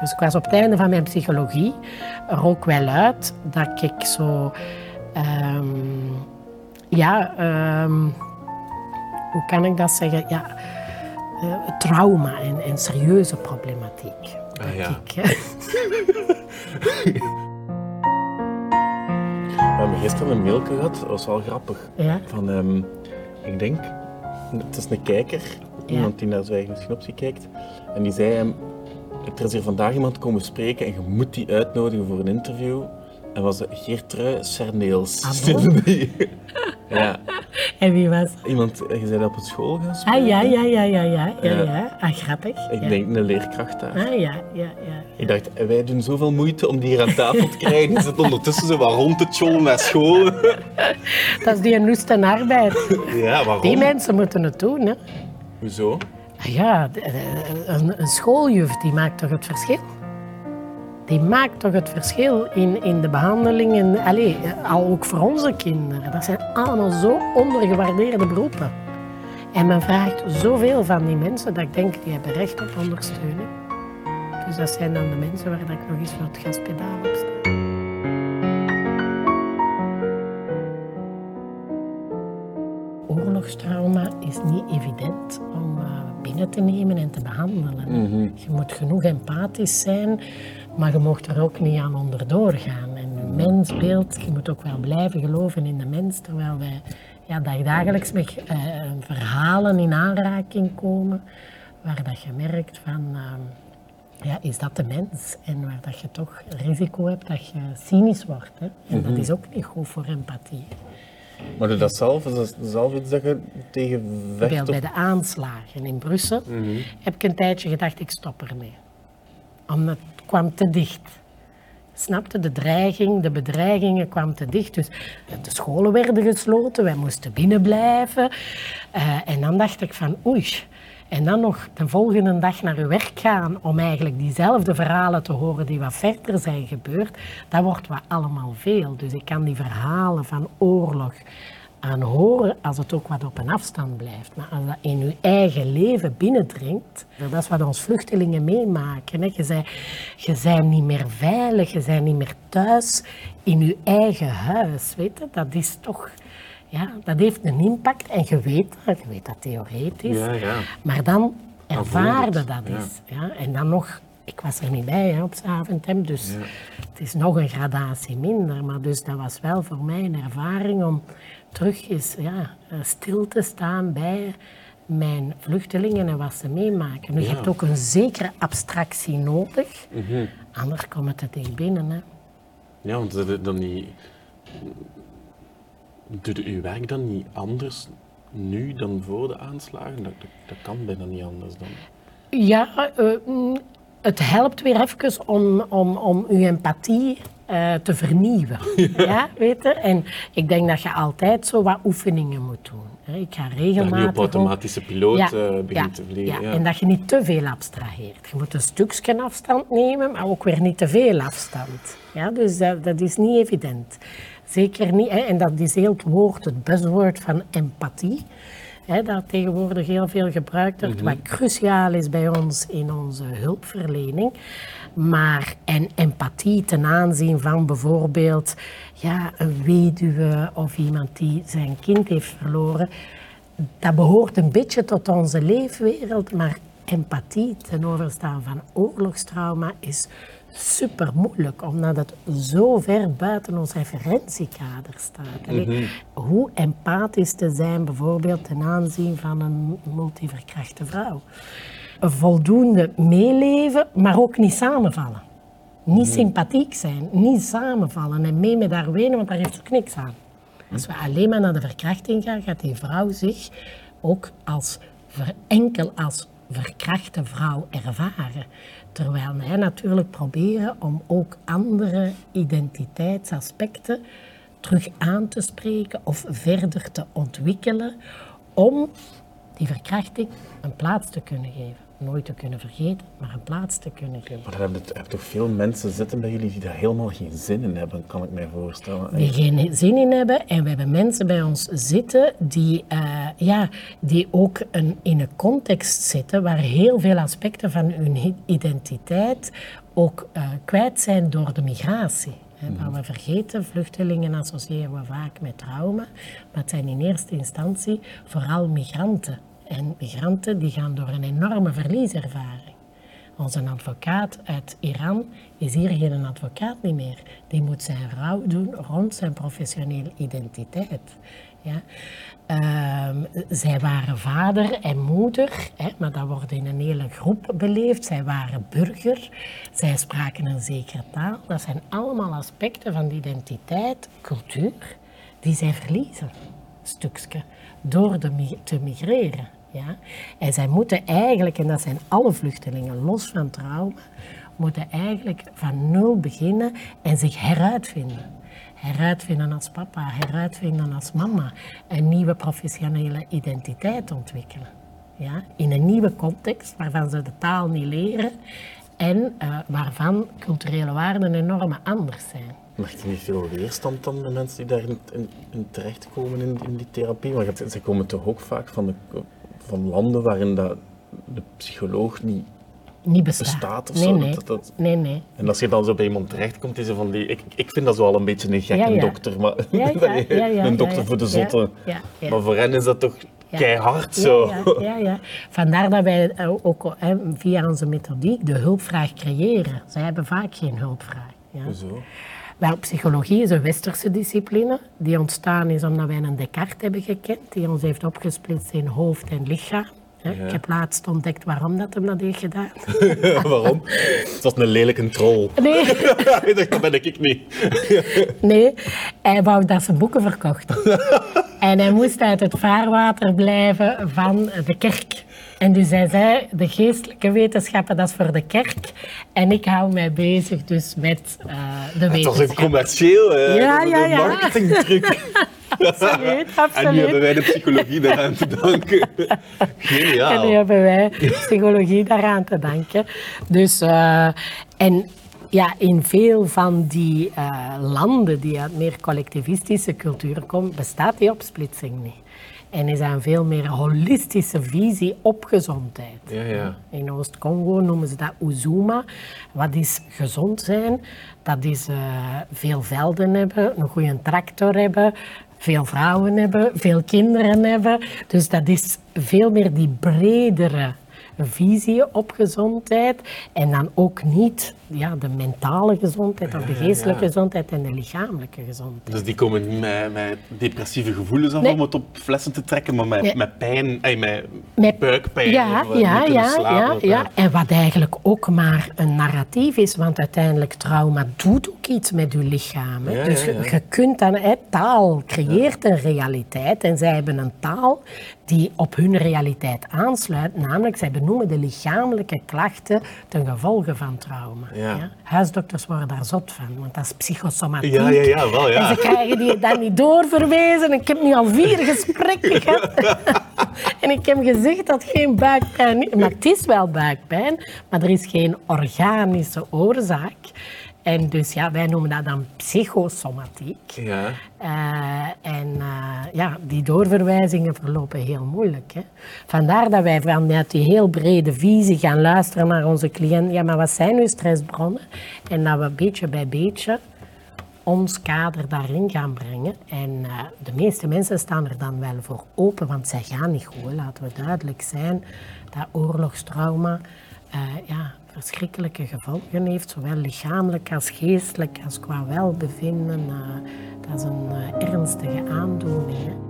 Dus ik was op het einde van mijn psychologie er ook wel uit dat ik zo... ehm, ja, ehm, hoe kan ik dat zeggen? Ja, eh, trauma en, en serieuze problematiek. Ah, ja. ik, eh, We hebben gisteren een mailje gehad, dat was wel grappig. ja, Van, ehm, ik denk, het is een kijker, iemand die naar zijn eigen synopsie kijkt. En die zei hem, er is hier vandaag iemand komen spreken en je moet die uitnodigen voor een interview. En was het Geertrui Cerneels. Ah, ja, en wie was... iemand, je zei dat op een school gaan spreken? Ah, ja, ja, ja, ja, ja, ja, Ja. ja. Ah, grappig. Ik ja. denk een leerkracht daar. Ah, ja, ja, ja. Ik dacht, wij doen zoveel moeite om die hier aan tafel te krijgen. Die zit ondertussen zo wat rond te tjollen naar school. Dat is die noest en arbeid. Ja, waarom? Die mensen moeten het doen, hè. Hoezo? Ah Ja, de- een, een schooljuf die maakt toch het verschil? Die maakt toch het verschil in, in de behandelingen, allee, al ook voor onze kinderen. Dat zijn allemaal zo ondergewaardeerde beroepen. En men vraagt zoveel van die mensen dat ik denk, die hebben recht op ondersteuning. Dus dat zijn dan de mensen waar ik nog eens voor het gaspedaal op sta. Niet evident om eh, binnen te nemen en te behandelen. Je moet genoeg empathisch zijn, maar je mag er ook niet aan onderdoor gaan. En mensbeeld, je moet ook wel blijven geloven in de mens, terwijl wij ja, dag- dagelijks met eh, verhalen in aanraking komen waar dat je merkt van... ehm, ja, is dat de mens? En waar dat je toch risico hebt dat je cynisch wordt. Hè? En dat is ook niet goed voor empathie. Maar dat zelf? Is dat zelf iets dat je tegen vecht? Bij de aanslagen in Brussel heb ik een tijdje gedacht, ik stop ermee. Omdat het kwam te dicht. Snapte, de dreiging, de bedreigingen kwamen te dicht. Dus de scholen werden gesloten, wij moesten binnen blijven. Eh, en dan dacht ik van oei. En dan nog de volgende dag naar uw werk gaan om eigenlijk diezelfde verhalen te horen die wat verder zijn gebeurd, dat wordt wat allemaal veel. Dus ik kan die verhalen van oorlog aan horen als het ook wat op een afstand blijft. Maar als dat in uw eigen leven binnendringt, dat is wat ons vluchtelingen meemaken. Hè. Je, bent, je bent niet meer veilig, je bent niet meer thuis in uw eigen huis. Weet je? Dat is toch... Ja, dat heeft een impact en je weet dat, je weet dat theoretisch. Ja, ja. Maar dan ervaarde dat ja. is. Ja. En dan nog, ik was er niet bij hè, op Zaventem, dus het is nog een gradatie minder. Maar dus dat was wel voor mij een ervaring om terug eens ja, eh, stil te staan bij mijn vluchtelingen en wat ze meemaken. Nu, je hebt ook een zekere abstractie nodig, anders komt het te dicht binnen. Hè. Ja, want dan niet... Doet uw werk dan niet anders nu dan voor de aanslagen? Dat, dat, dat kan bijna niet anders dan. Ja, eh, mm, het helpt weer even om, om, om uw empathie eh, te vernieuwen. ja. weet je? En ik denk dat je altijd zo wat oefeningen moet doen. Ik ga Dat regelmatig... je niet op automatische piloot ja, eh, begint ja, te vliegen. ja. Ja. En dat je niet te veel abstraheert. Je moet een stukje afstand nemen, maar ook weer niet te veel afstand. Ja, dus dat, dat is niet evident. Zeker niet. Hè. En dat is heel het woord, het buzzword van empathie. Hè, dat tegenwoordig heel veel gebruikt wordt, wat cruciaal is bij ons in onze hulpverlening. Maar en empathie ten aanzien van bijvoorbeeld ja, een weduwe of iemand die zijn kind heeft verloren, dat behoort een beetje tot onze leefwereld, maar empathie ten overstaan van oorlogstrauma is super moeilijk, omdat het zo ver buiten ons referentiekader staat. Allee, Hoe empathisch te zijn, bijvoorbeeld ten aanzien van een multiverkrachte vrouw. Voldoende meeleven, maar ook niet samenvallen. Niet sympathiek zijn, niet samenvallen en mee met haar wenen, want daar heeft ook niks aan. Als we alleen maar naar de verkrachting gaan, gaat die vrouw zich ook als enkel als verkrachte vrouw ervaren. Terwijl wij natuurlijk proberen om ook andere identiteitsaspecten terug aan te spreken of verder te ontwikkelen om die verkrachting een plaats te kunnen geven. Nooit te kunnen vergeten, maar een plaats te kunnen geven. Maar er hebben er toch veel mensen zitten bij jullie die daar helemaal geen zin in hebben, kan ik mij voorstellen. Die geen zin in hebben. En we hebben mensen bij ons zitten die, uh, ja, die ook een, in een context zitten waar heel veel aspecten van hun identiteit ook uh, kwijt zijn door de migratie. Maar we vergeten, vluchtelingen associëren we vaak met trauma, maar het zijn in eerste instantie vooral migranten. En migranten die gaan door een enorme verlieservaring. Onze advocaat uit Iran is hier geen advocaat meer. Die moet zijn rouw doen rond zijn professionele identiteit. Ja. Ehm, zij waren vader en moeder, hè, maar dat wordt in een hele groep beleefd. Zij waren burger, zij spraken een zekere taal. Dat zijn allemaal aspecten van de identiteit, cultuur, die zij verliezen, stukje, door de, te migreren. Ja? En zij moeten eigenlijk, en dat zijn alle vluchtelingen, los van trauma, moeten eigenlijk van nul beginnen en zich heruitvinden heruitvinden als papa, heruitvinden als mama, een nieuwe professionele identiteit ontwikkelen. Ja? In een nieuwe context waarvan ze de taal niet leren en uh, waarvan culturele waarden enorm anders zijn. Maakt er niet veel weerstand dan de mensen die daar in, in, terechtkomen in, in, die therapie? Maar ze komen toch ook vaak van, de, van landen waarin dat de psycholoog niet niet bestaat. of nee, zo. Nee. Dat, dat... nee, nee. En als je dan zo bij iemand terechtkomt, is er van die... Ik, ik vind dat zo al een beetje een gekke dokter, maar een dokter voor de zotte. Maar voor hen is dat toch keihard zo. Ja, ja, Vandaar dat wij ook via onze methodiek de hulpvraag creëren. Zij hebben vaak geen hulpvraag. Ja. Hoezo? Wel, psychologie is een westerse discipline die ontstaan is omdat wij een Descartes hebben gekend, die ons heeft opgesplitst in hoofd en lichaam. Ik heb laatst ontdekt waarom dat hem dat heeft gedaan. waarom? Het was een lelijke troll. Nee. dat ben ik niet. nee, hij wou dat ze boeken verkochten. en hij moest uit het vaarwater blijven van de kerk. En dus hij zei, de geestelijke wetenschappen, dat is voor de kerk. En ik hou mij bezig dus met uh, de wetenschap. Het was een commercieel, hè? Ja, ja, ja. marketingtruc. absoluut, absoluut. En nu hebben wij de psychologie daaraan te danken. Geniaal. En nu hebben wij psychologie daaraan te danken. Dus, uh, en ja, in veel van die uh, landen die uit meer collectivistische cultuur komen, bestaat die opsplitsing niet. En is een veel meer holistische visie op gezondheid. Ja, ja. In Oost-Congo noemen ze dat Uzuma. Wat is gezond zijn? Dat is uh, veel velden hebben, een goede tractor hebben, veel vrouwen hebben, veel kinderen hebben. Dus dat is veel meer die bredere visie op gezondheid. En dan ook niet ja, de mentale gezondheid of de geestelijke gezondheid en de lichamelijke gezondheid. Dus die komen niet met, met depressieve gevoelens af om het op flessen te trekken, maar met, met pijn, ey, met, met buikpijn. Ja, of, ja, ja, slapen, ja, ja. En wat eigenlijk ook maar een narratief is, want uiteindelijk trauma doet ook iets met je lichaam. dus je kunt dan, hè, taal creëert een realiteit en zij hebben een taal die op hun realiteit aansluit, namelijk zij benoemen de lichamelijke klachten ten gevolge van trauma. Ja. Huisdokters worden daar zot van, want dat is psychosomatiek. Ja, ja, ja, wel, ja. En ze krijgen die dan niet doorverwezen. Ik heb nu al vier gesprekken gehad. en ik heb gezegd dat geen buikpijn is. Maar het is wel buikpijn, maar er is geen organische oorzaak. En dus ja, wij noemen dat dan psychosomatiek. Ja. Uh, en uh, ja, die doorverwijzingen verlopen heel moeilijk. Hè. Vandaar dat wij vanuit die heel brede visie gaan luisteren naar onze cliënt. Ja, maar wat zijn nu stressbronnen? En dat we beetje bij beetje ons kader daarin gaan brengen. En uh, de meeste mensen staan er dan wel voor open, want zij gaan niet goed. Laten we duidelijk zijn dat oorlogstrauma ja, verschrikkelijke gevolgen heeft, zowel lichamelijk als geestelijk als qua welbevinden. Uh, dat is een uh, ernstige aandoening.